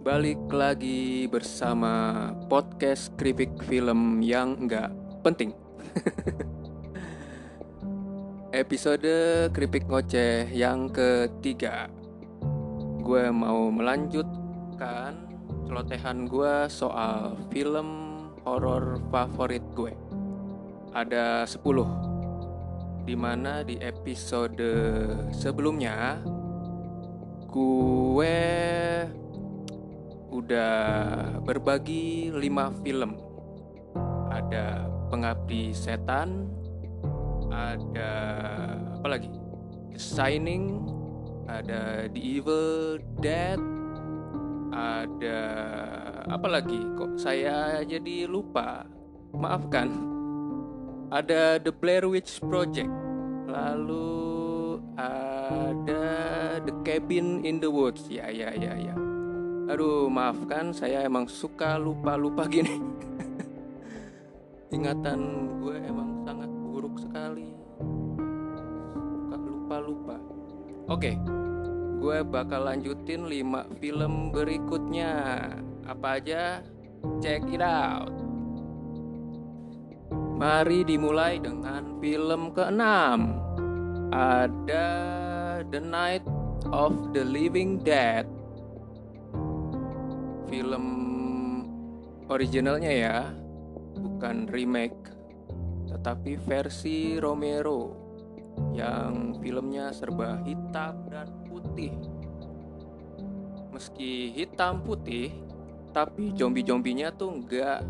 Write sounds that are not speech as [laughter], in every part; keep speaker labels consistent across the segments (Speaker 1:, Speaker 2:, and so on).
Speaker 1: Balik lagi bersama podcast Kripik Film yang nggak penting. [laughs] Episode Kripik Ngoceh yang ketiga. Gue mau melanjutkan celotehan gue soal film horor favorit gue. Ada 10. Di mana di episode sebelumnya gue udah berbagi 5 film. Ada Pengabdi Setan, ada apa lagi? The Shining, ada The Evil Dead, ada apa lagi? Kok saya jadi lupa? Maafkan. Ada The Blair Witch Project. Lalu ada The Cabin in the Woods. Ya ya ya ya. Aduh, maafkan saya emang suka lupa-lupa gini. Ingatan gue emang sangat buruk sekali. Suka lupa-lupa. Oke. Gue bakal lanjutin 5 film berikutnya. Apa aja? Check it out. Mari dimulai dengan film ke-6. Ada The Night of the Living Dead. Film originalnya ya, bukan remake, tetapi versi Romero yang filmnya serba hitam dan putih. Meski hitam putih, tapi zombie-zombinya tuh enggak.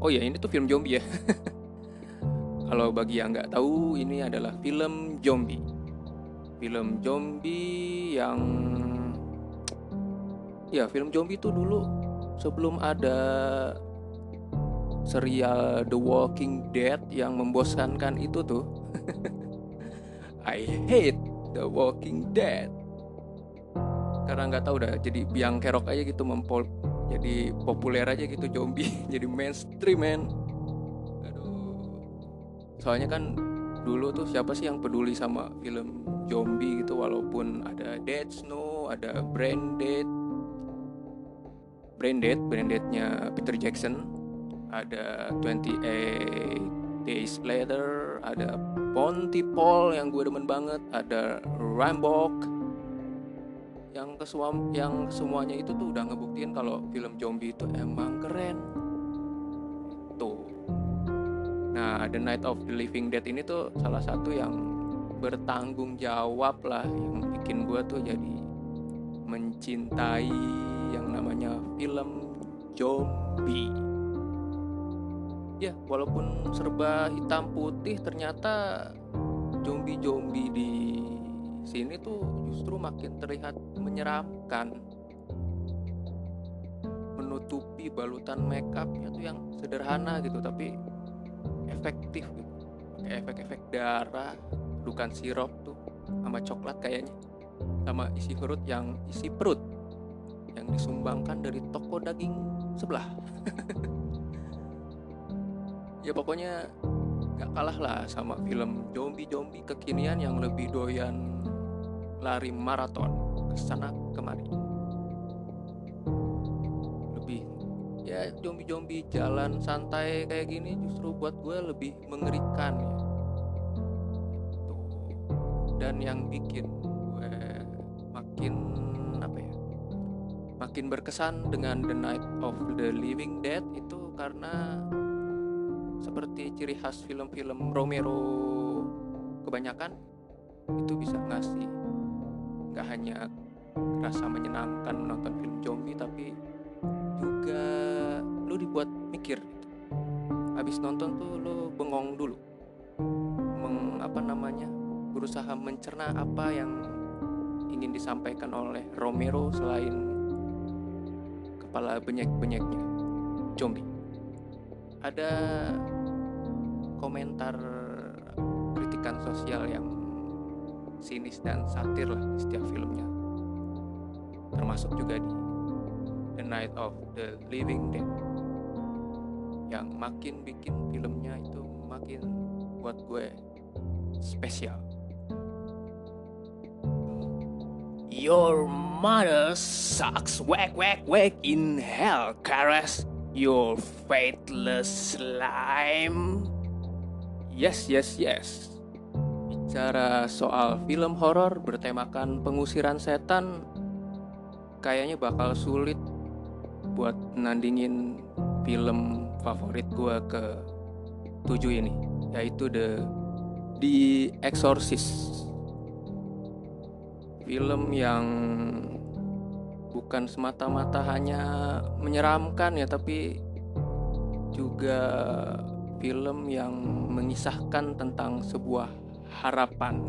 Speaker 1: Oh ya, ini tuh film zombie ya. [laughs] Kalau bagi yang nggak tahu, ini adalah film zombie. Film zombie yang ya film zombie itu dulu sebelum ada serial The Walking Dead yang membosankan itu tuh. [laughs] I hate The Walking Dead. Karena nggak tahu dah, jadi biang kerok aja gitu mempol, jadi populer aja gitu zombie, [laughs] jadi mainstream man. Soalnya kan dulu tuh siapa sih yang peduli sama film zombie gitu walaupun ada Dead Snow, ada Branded, Branded, Brandednya Peter Jackson, ada 28 Days Later, ada Pontypool yang gue demen banget, ada Rambok yang kesuam yang semuanya itu tuh udah ngebuktiin kalau film zombie itu emang keren. Tuh. Nah, The Night of the Living Dead ini tuh salah satu yang bertanggung jawab lah yang bikin gue tuh jadi mencintai yang namanya film zombie. Ya, walaupun serba hitam putih ternyata zombie-zombie di sini tuh justru makin terlihat menyeramkan. Menutupi balutan makeupnya tuh yang sederhana gitu tapi efektif gitu. Efek-efek darah, bukan sirup tuh sama coklat kayaknya. Sama isi perut yang isi perut yang disumbangkan dari toko daging sebelah. ya pokoknya gak kalah lah sama film zombie-zombie kekinian yang lebih doyan lari maraton ke sana kemari. Lebih ya zombie-zombie jalan santai kayak gini justru buat gue lebih mengerikan ya. Tuh. Dan yang bikin gue makin? Makin berkesan dengan The Night of the Living Dead itu karena seperti ciri khas film-film Romero kebanyakan itu bisa ngasih nggak hanya rasa menyenangkan menonton film zombie tapi juga lu dibuat mikir gitu. habis nonton tuh lu bengong dulu Meng, apa namanya berusaha mencerna apa yang ingin disampaikan oleh Romero selain kepala benyek-benyeknya zombie. Ada komentar kritikan sosial yang sinis dan satir lah di setiap filmnya. Termasuk juga di The Night of the Living Dead. Yang makin bikin filmnya itu makin buat gue spesial Your mother sucks whack whack whack in hell, Karas. Your faithless slime. Yes, yes, yes. Bicara soal film horor bertemakan pengusiran setan, kayaknya bakal sulit buat nandingin film favorit gue ke tujuh ini, yaitu The The Exorcist. Film yang bukan semata-mata hanya menyeramkan ya tapi juga film yang mengisahkan tentang sebuah harapan.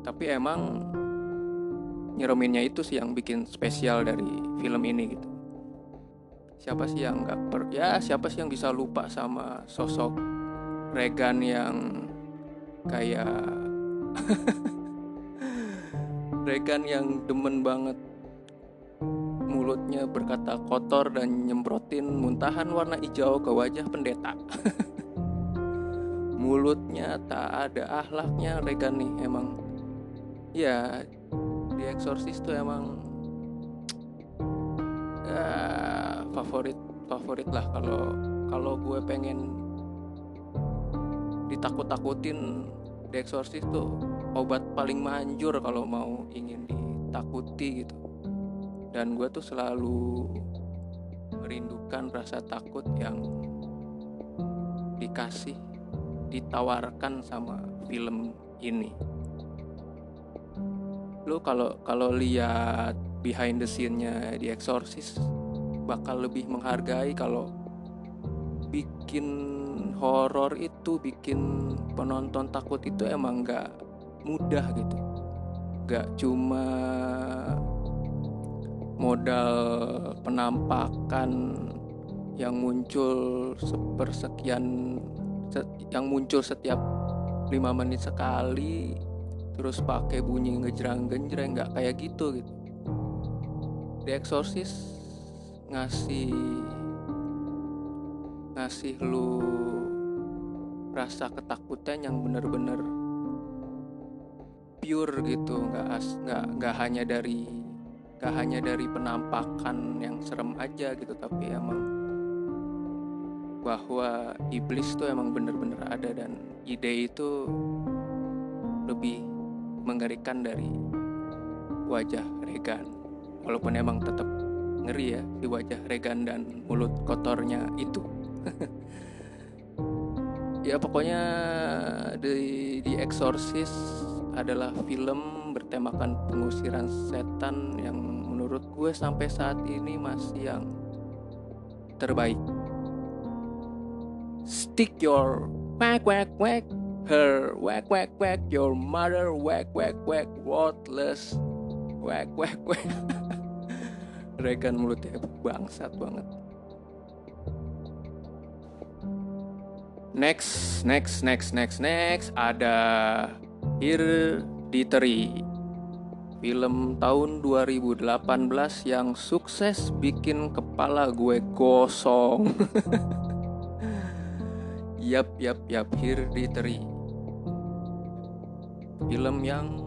Speaker 1: Tapi emang nyereminnya itu sih yang bikin spesial dari film ini gitu. Siapa sih yang nggak per ya siapa sih yang bisa lupa sama sosok Regan yang kayak [laughs] Regan yang demen banget mulutnya berkata kotor dan nyemprotin muntahan warna hijau ke wajah pendeta. [laughs] mulutnya tak ada ahlaknya Regan nih emang. Ya, di Exorcist tuh emang [tsk] ya, favorit favorit lah kalau kalau gue pengen ditakut-takutin The Exorcist tuh obat paling manjur kalau mau ingin ditakuti gitu. Dan gue tuh selalu merindukan rasa takut yang dikasih ditawarkan sama film ini. Lo kalau kalau lihat behind the scene-nya di Exorcist bakal lebih menghargai kalau bikin horor itu bikin penonton takut itu emang gak mudah gitu. Gak cuma modal penampakan yang muncul sepersekian yang muncul setiap lima menit sekali terus pakai bunyi ngejrang genjreng nggak kayak gitu gitu. The Exorcist ngasih ngasih lu rasa ketakutan yang bener-bener pure gitu nggak nggak nggak hanya dari nggak hanya dari penampakan yang serem aja gitu tapi emang bahwa iblis tuh emang bener-bener ada dan ide itu lebih mengerikan dari wajah Regan. Walaupun emang tetap ngeri ya di wajah Regan dan mulut kotornya itu. [laughs] Ya pokoknya di di Exorcist adalah film bertemakan pengusiran setan yang menurut gue sampai saat ini masih yang terbaik. Stick your whack whack whack her whack whack whack your mother whack whack whack worthless whack whack whack. [laughs] Regan mulutnya bangsat banget. Next, next, next, next, next ada Hereditary Film tahun 2018 yang sukses bikin kepala gue gosong. [laughs] Yap, yap, yap, Hereditary Film yang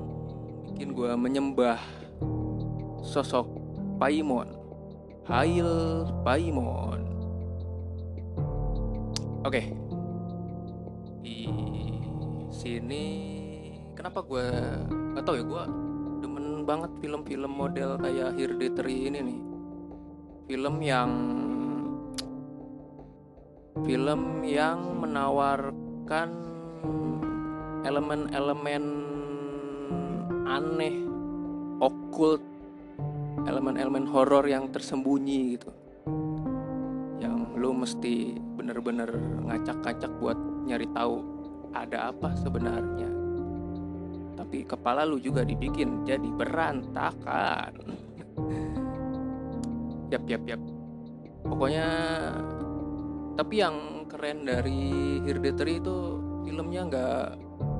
Speaker 1: bikin gue menyembah sosok Paimon Hail Paimon. Oke, okay, di sini kenapa gue nggak tahu ya gue demen banget film-film model kayak Hereditary ini nih film yang film yang menawarkan elemen-elemen aneh okult elemen-elemen horor yang tersembunyi gitu yang lu mesti bener-bener ngacak-ngacak buat nyari tahu ada apa sebenarnya. Tapi kepala lu juga dibikin jadi berantakan. yap yap yap. Pokoknya tapi yang keren dari Hereditary itu filmnya nggak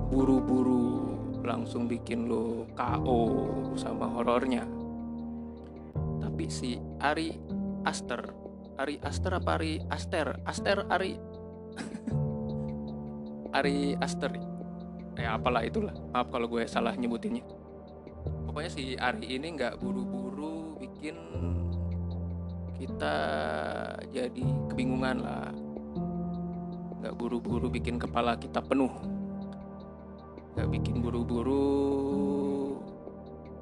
Speaker 1: buru-buru langsung bikin lo KO sama horornya. Tapi si Ari Aster, Ari Aster apa Ari Aster? Aster Ari [laughs] Ari Aster ya apalah itulah. Maaf kalau gue salah nyebutinnya. Pokoknya si Ari ini nggak buru-buru bikin kita jadi kebingungan lah. Nggak buru-buru bikin kepala kita penuh. Nggak bikin buru-buru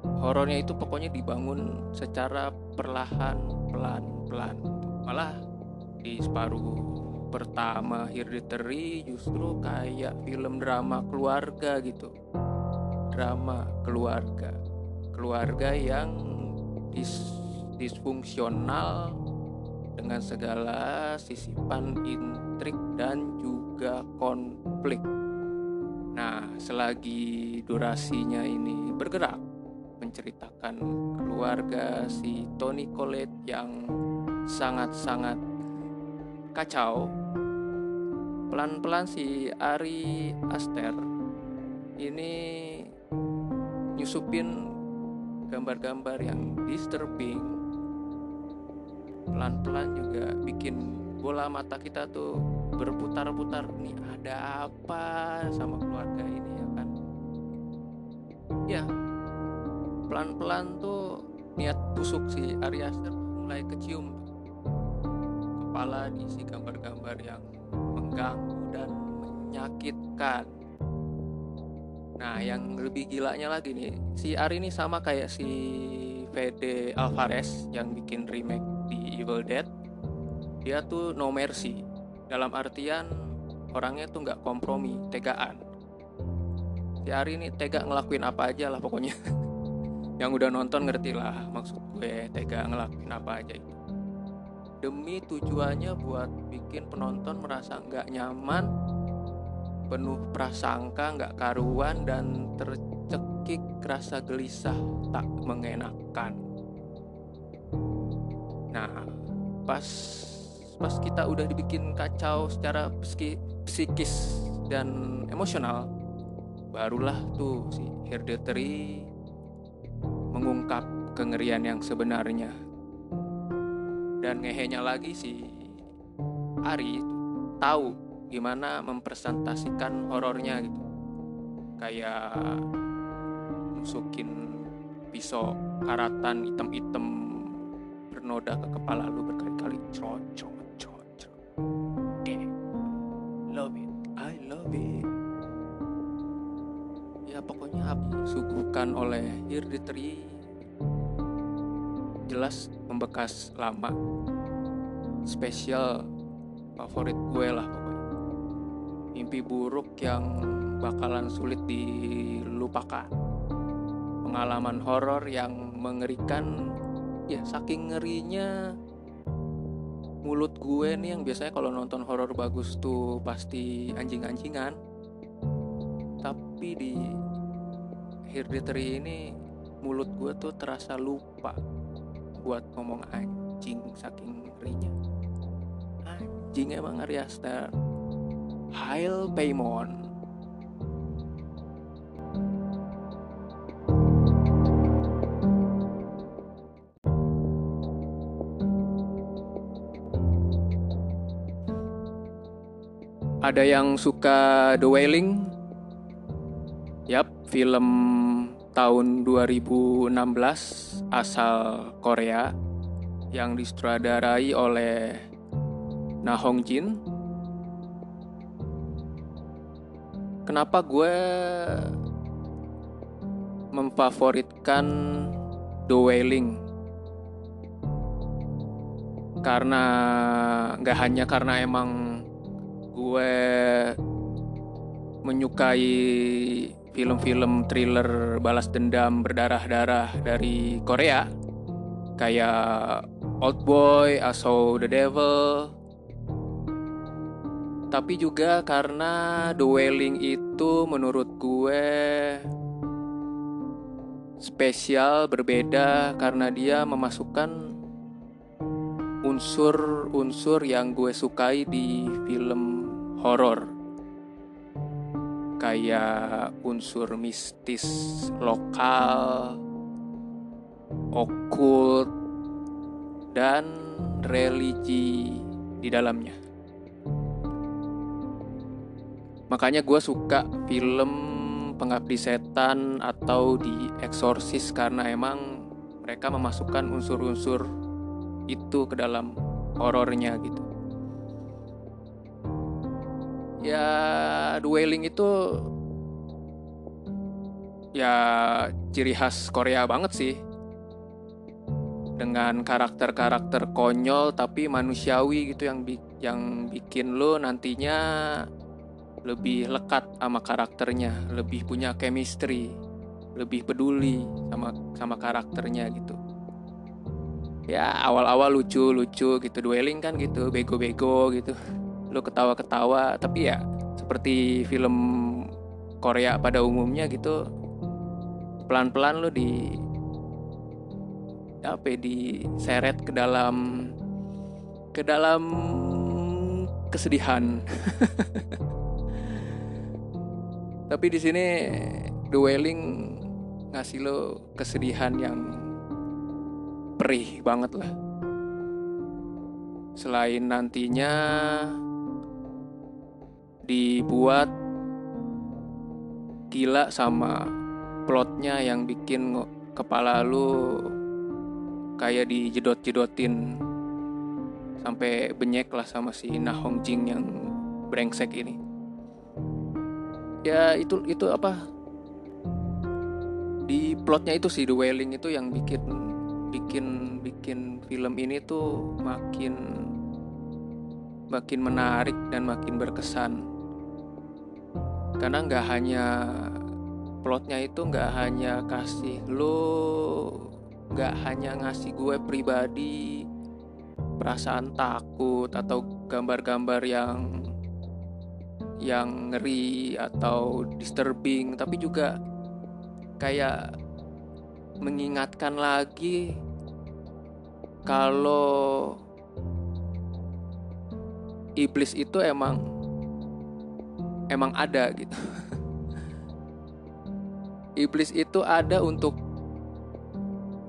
Speaker 1: horornya itu pokoknya dibangun secara perlahan pelan-pelan. Malah di separuh pertama Hereditary justru kayak film drama keluarga gitu. Drama keluarga. Keluarga yang dis disfungsional dengan segala sisipan intrik dan juga konflik. Nah selagi durasinya ini bergerak menceritakan keluarga si Tony Collette yang sangat-sangat kacau. Pelan-pelan si Ari Aster ini nyusupin gambar-gambar yang disturbing. Pelan-pelan juga bikin bola mata kita tuh berputar-putar. Nih ada apa sama keluarga ini ya kan? Ya pelan-pelan tuh niat busuk si Ari Aster mulai kecium kepala diisi gambar-gambar yang mengganggu dan menyakitkan. Nah, yang lebih gilanya lagi nih, si Ari ini sama kayak si Fede Alvarez yang bikin remake di Evil Dead. Dia tuh no mercy. Dalam artian orangnya tuh nggak kompromi, tegaan. Si Ari ini tega ngelakuin apa aja lah pokoknya. [laughs] yang udah nonton ngerti lah maksud gue tega ngelakuin apa aja itu demi tujuannya buat bikin penonton merasa nggak nyaman, penuh prasangka, nggak karuan dan tercekik rasa gelisah tak mengenakan. Nah, pas pas kita udah dibikin kacau secara psiki, psikis dan emosional, barulah tuh si Hereditary mengungkap kengerian yang sebenarnya dan ngehenya lagi si Ari tahu gimana mempresentasikan horornya gitu. Kayak nusukin pisau karatan hitam-hitam bernoda ke kepala lu berkali-kali. Cocok cocok. Deh. Love it. I love it. Ya pokoknya suguhkan oleh Hereditary jelas membekas lama spesial favorit gue lah mimpi buruk yang bakalan sulit dilupakan. Pengalaman horor yang mengerikan ya saking ngerinya mulut gue nih yang biasanya kalau nonton horor bagus tuh pasti anjing-anjingan. Tapi di Hereditary ini mulut gue tuh terasa lupa buat ngomong anjing saking ngerinya. Anjing emang Aster Hail Paymon Ada yang suka The Wailing? Yap, film tahun 2016 asal Korea yang disutradarai oleh Na Hong Jin. Kenapa gue memfavoritkan The Wailing? Karena nggak hanya karena emang gue menyukai film-film thriller balas dendam berdarah-darah dari Korea. Kayak Old Boy atau The Devil. Tapi juga karena The Wailing itu menurut gue spesial berbeda karena dia memasukkan unsur-unsur yang gue sukai di film horor kayak unsur mistis lokal, okult, dan religi di dalamnya. Makanya gue suka film pengabdi setan atau di eksorsis karena emang mereka memasukkan unsur-unsur itu ke dalam horornya gitu. Ya, Dwelling itu ya ciri khas Korea banget sih. Dengan karakter-karakter konyol tapi manusiawi gitu yang bi yang bikin lo nantinya lebih lekat sama karakternya, lebih punya chemistry, lebih peduli sama sama karakternya gitu. Ya awal-awal lucu-lucu gitu, dueling kan gitu, bego-bego gitu. Lu ketawa-ketawa, tapi ya seperti film Korea pada umumnya gitu, pelan-pelan lu di apa ya, diseret ke dalam ke dalam kesedihan. [laughs] Tapi di sini Dwelling ngasih lo kesedihan yang perih banget lah. Selain nantinya dibuat gila sama plotnya yang bikin kepala lu kayak dijedot-jedotin. Sampai benyek lah sama si Nah Hong Jing yang brengsek ini. Ya itu itu apa? Di plotnya itu sih The Wailing itu yang bikin bikin bikin film ini tuh makin makin menarik dan makin berkesan karena nggak hanya plotnya itu nggak hanya kasih lo nggak hanya ngasih gue pribadi perasaan takut atau gambar-gambar yang yang ngeri atau disturbing tapi juga kayak mengingatkan lagi kalau iblis itu emang emang ada gitu. [laughs] iblis itu ada untuk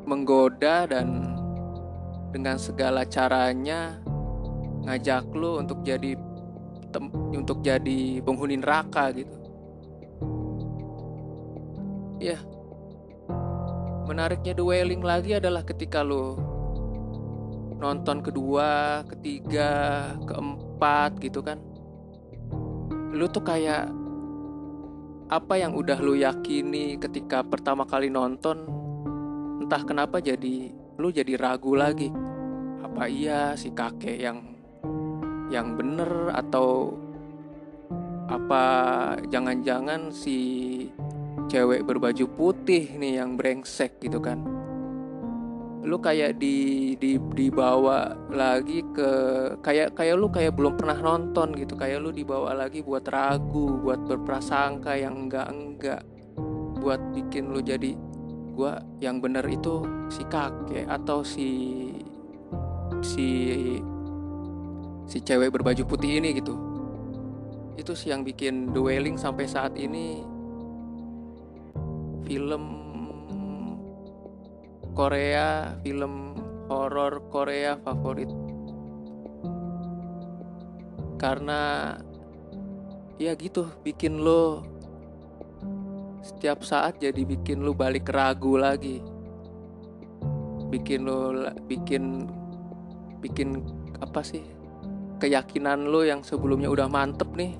Speaker 1: menggoda dan dengan segala caranya ngajak lo untuk jadi untuk jadi penghuni neraka gitu. Ya. Menariknya The Wailing lagi adalah ketika lo nonton kedua, ketiga, keempat gitu kan. Lu tuh kayak apa yang udah lu yakini ketika pertama kali nonton entah kenapa jadi lu jadi ragu lagi. Apa iya si kakek yang yang bener atau apa jangan-jangan si cewek berbaju putih nih yang brengsek gitu kan lu kayak di di dibawa lagi ke kayak kayak lu kayak belum pernah nonton gitu. Kayak lu dibawa lagi buat ragu buat berprasangka yang enggak enggak. Buat bikin lu jadi gua yang bener itu si kakek atau si si si cewek berbaju putih ini gitu. Itu sih yang bikin Dwelling sampai saat ini. Film Korea film horor Korea favorit? Karena ya gitu bikin lo setiap saat jadi bikin lo balik ragu lagi. Bikin lo bikin bikin apa sih keyakinan lo yang sebelumnya udah mantep nih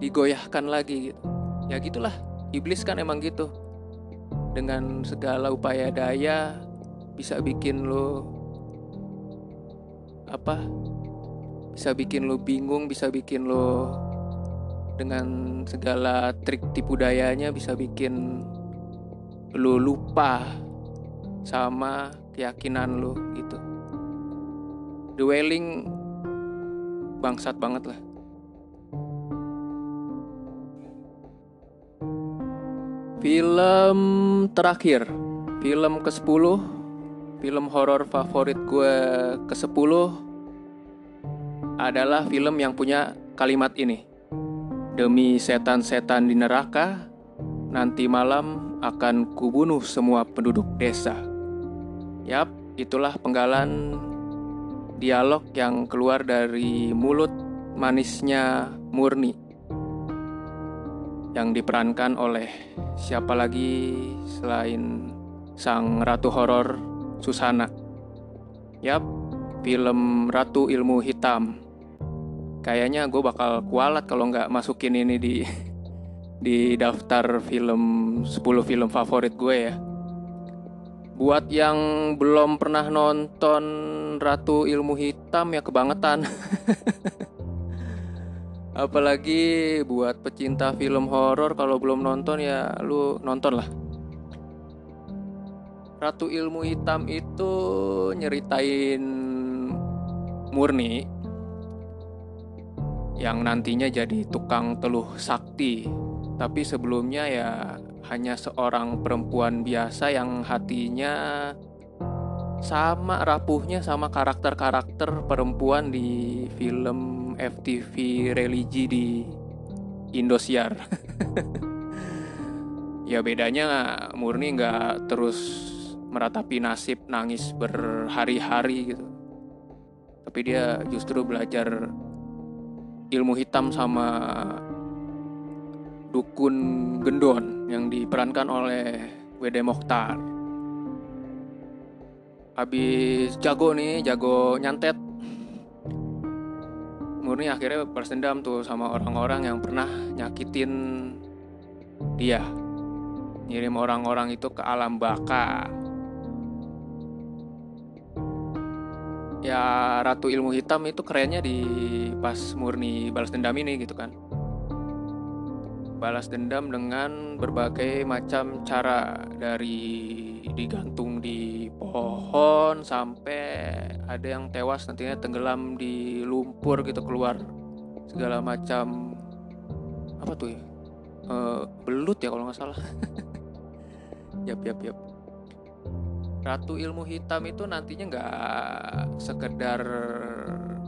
Speaker 1: digoyahkan lagi gitu. Ya gitulah iblis kan emang gitu dengan segala upaya daya bisa bikin lo apa bisa bikin lo bingung bisa bikin lo dengan segala trik tipu dayanya bisa bikin lo lupa sama keyakinan lo gitu dwelling bangsat banget lah. Film terakhir, film ke-10, film horor favorit gue ke-10 adalah film yang punya kalimat ini. Demi setan-setan di neraka, nanti malam akan kubunuh semua penduduk desa. Yap, itulah penggalan dialog yang keluar dari mulut manisnya Murni. Yang diperankan oleh siapa lagi selain sang ratu horor Susana. Yap, film Ratu Ilmu Hitam. Kayaknya gue bakal kualat kalau nggak masukin ini di [laughs] di daftar film 10 film favorit gue ya. Buat yang belum pernah nonton Ratu Ilmu Hitam ya kebangetan. [laughs] Apalagi buat pecinta film horor kalau belum nonton ya lu nonton lah. Ratu Ilmu Hitam itu nyeritain Murni yang nantinya jadi tukang teluh sakti. Tapi sebelumnya ya hanya seorang perempuan biasa yang hatinya sama rapuhnya sama karakter-karakter perempuan di film FTV religi di Indosiar. [laughs] ya bedanya murni nggak terus meratapi nasib nangis berhari-hari gitu. Tapi dia justru belajar ilmu hitam sama dukun gendon yang diperankan oleh Wede Mokhtar. Habis jago nih, jago nyantet Murni akhirnya balas dendam tuh sama orang-orang yang pernah nyakitin dia. Ngirim orang-orang itu ke alam baka. Ya Ratu Ilmu Hitam itu kerennya di pas Murni balas dendam ini gitu kan. Balas dendam dengan berbagai macam cara dari digantung di pohon sampai ada yang tewas nantinya tenggelam di lumpur gitu keluar segala macam apa tuh ya? E, belut ya kalau nggak salah. [laughs] Yap yap yap. Ratu Ilmu Hitam itu nantinya nggak sekedar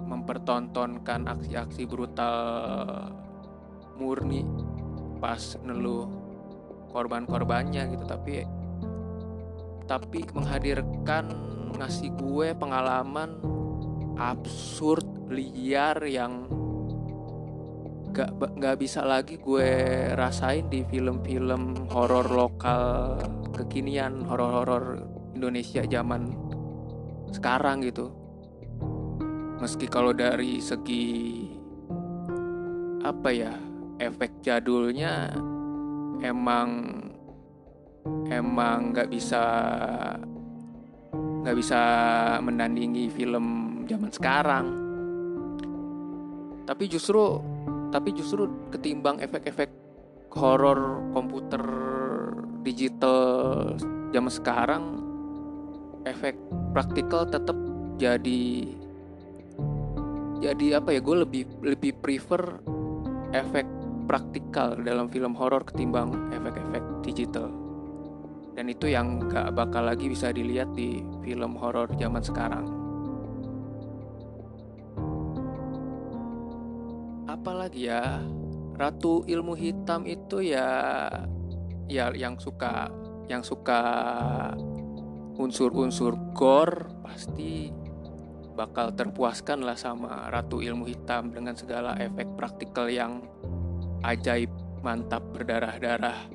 Speaker 1: mempertontonkan aksi-aksi brutal murni pas neluh korban-korbannya gitu tapi tapi menghadirkan ngasih gue pengalaman absurd liar yang gak gak bisa lagi gue rasain di film-film horor lokal kekinian horor-horor Indonesia zaman sekarang gitu. Meski kalau dari segi apa ya efek jadulnya emang emang nggak bisa nggak bisa menandingi film zaman sekarang. Tapi justru tapi justru ketimbang efek-efek horor komputer digital zaman sekarang efek praktikal tetap jadi jadi apa ya gue lebih lebih prefer efek praktikal dalam film horor ketimbang efek-efek digital dan itu yang gak bakal lagi bisa dilihat di film horor zaman sekarang. Apalagi ya, Ratu Ilmu Hitam itu ya ya yang suka yang suka unsur-unsur gore pasti bakal terpuaskan lah sama Ratu Ilmu Hitam dengan segala efek praktikal yang ajaib, mantap, berdarah-darah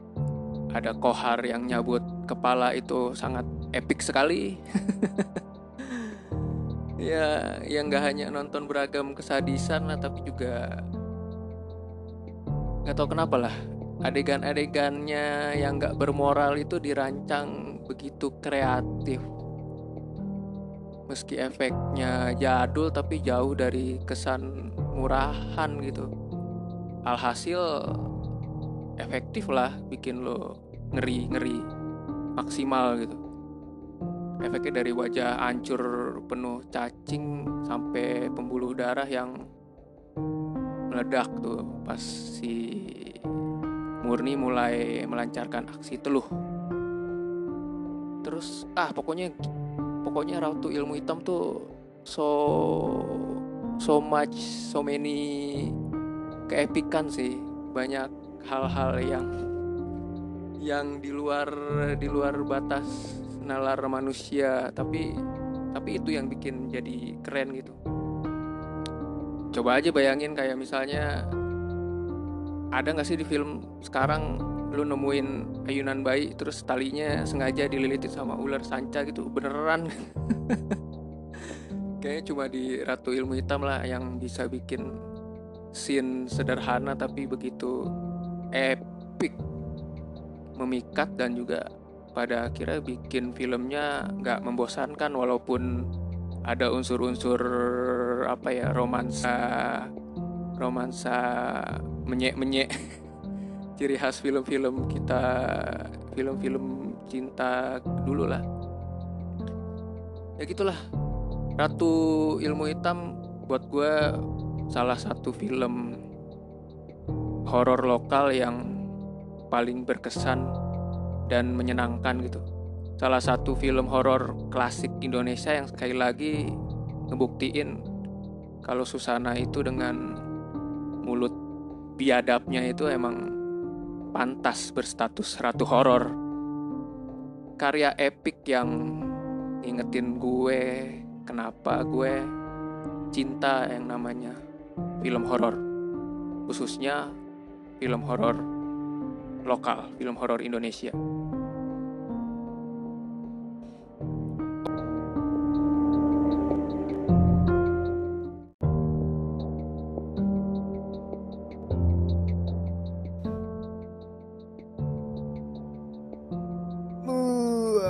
Speaker 1: ada kohar yang nyabut kepala itu sangat epic sekali. [laughs] ya, yang nggak hanya nonton beragam kesadisan lah, tapi juga nggak tahu kenapa lah adegan-adegannya yang nggak bermoral itu dirancang begitu kreatif. Meski efeknya jadul tapi jauh dari kesan murahan gitu. Alhasil efektif lah bikin lo ngeri ngeri maksimal gitu. Efeknya dari wajah hancur penuh cacing sampai pembuluh darah yang meledak tuh pas si Murni mulai melancarkan aksi teluh. Terus ah pokoknya pokoknya Ratu Ilmu Hitam tuh so so much so many keepikan sih. Banyak hal-hal yang yang di luar di luar batas nalar manusia tapi tapi itu yang bikin jadi keren gitu. Coba aja bayangin kayak misalnya ada nggak sih di film sekarang lu nemuin ayunan bayi terus talinya sengaja dililitin sama ular sanca gitu beneran? [laughs] Kayaknya cuma di Ratu Ilmu Hitam lah yang bisa bikin scene sederhana tapi begitu epic memikat dan juga pada akhirnya bikin filmnya nggak membosankan walaupun ada unsur-unsur apa ya romansa romansa menyek-menyek [laughs] ciri khas film-film kita film-film cinta dulu lah. Ya gitulah. Ratu Ilmu Hitam buat gue salah satu film horor lokal yang paling berkesan dan menyenangkan gitu salah satu film horor klasik Indonesia yang sekali lagi ngebuktiin kalau Susana itu dengan mulut biadabnya itu emang pantas berstatus ratu horor. Karya epik yang ngingetin gue kenapa gue cinta yang namanya film horor. Khususnya film horor lokal, film horor Indonesia.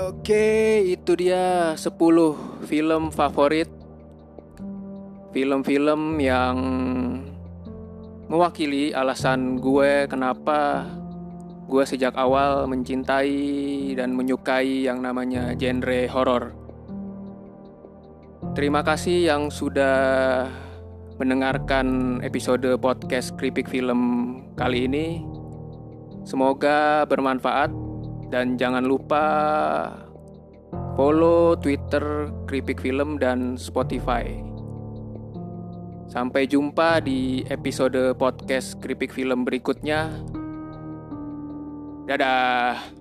Speaker 1: Oke, itu dia 10 film favorit Film-film yang mewakili alasan gue kenapa gue sejak awal mencintai dan menyukai yang namanya genre horor. Terima kasih yang sudah mendengarkan episode podcast Kripik Film kali ini. Semoga bermanfaat dan jangan lupa follow Twitter Kripik Film dan Spotify. Sampai jumpa di episode podcast Kripik Film berikutnya. Dadah.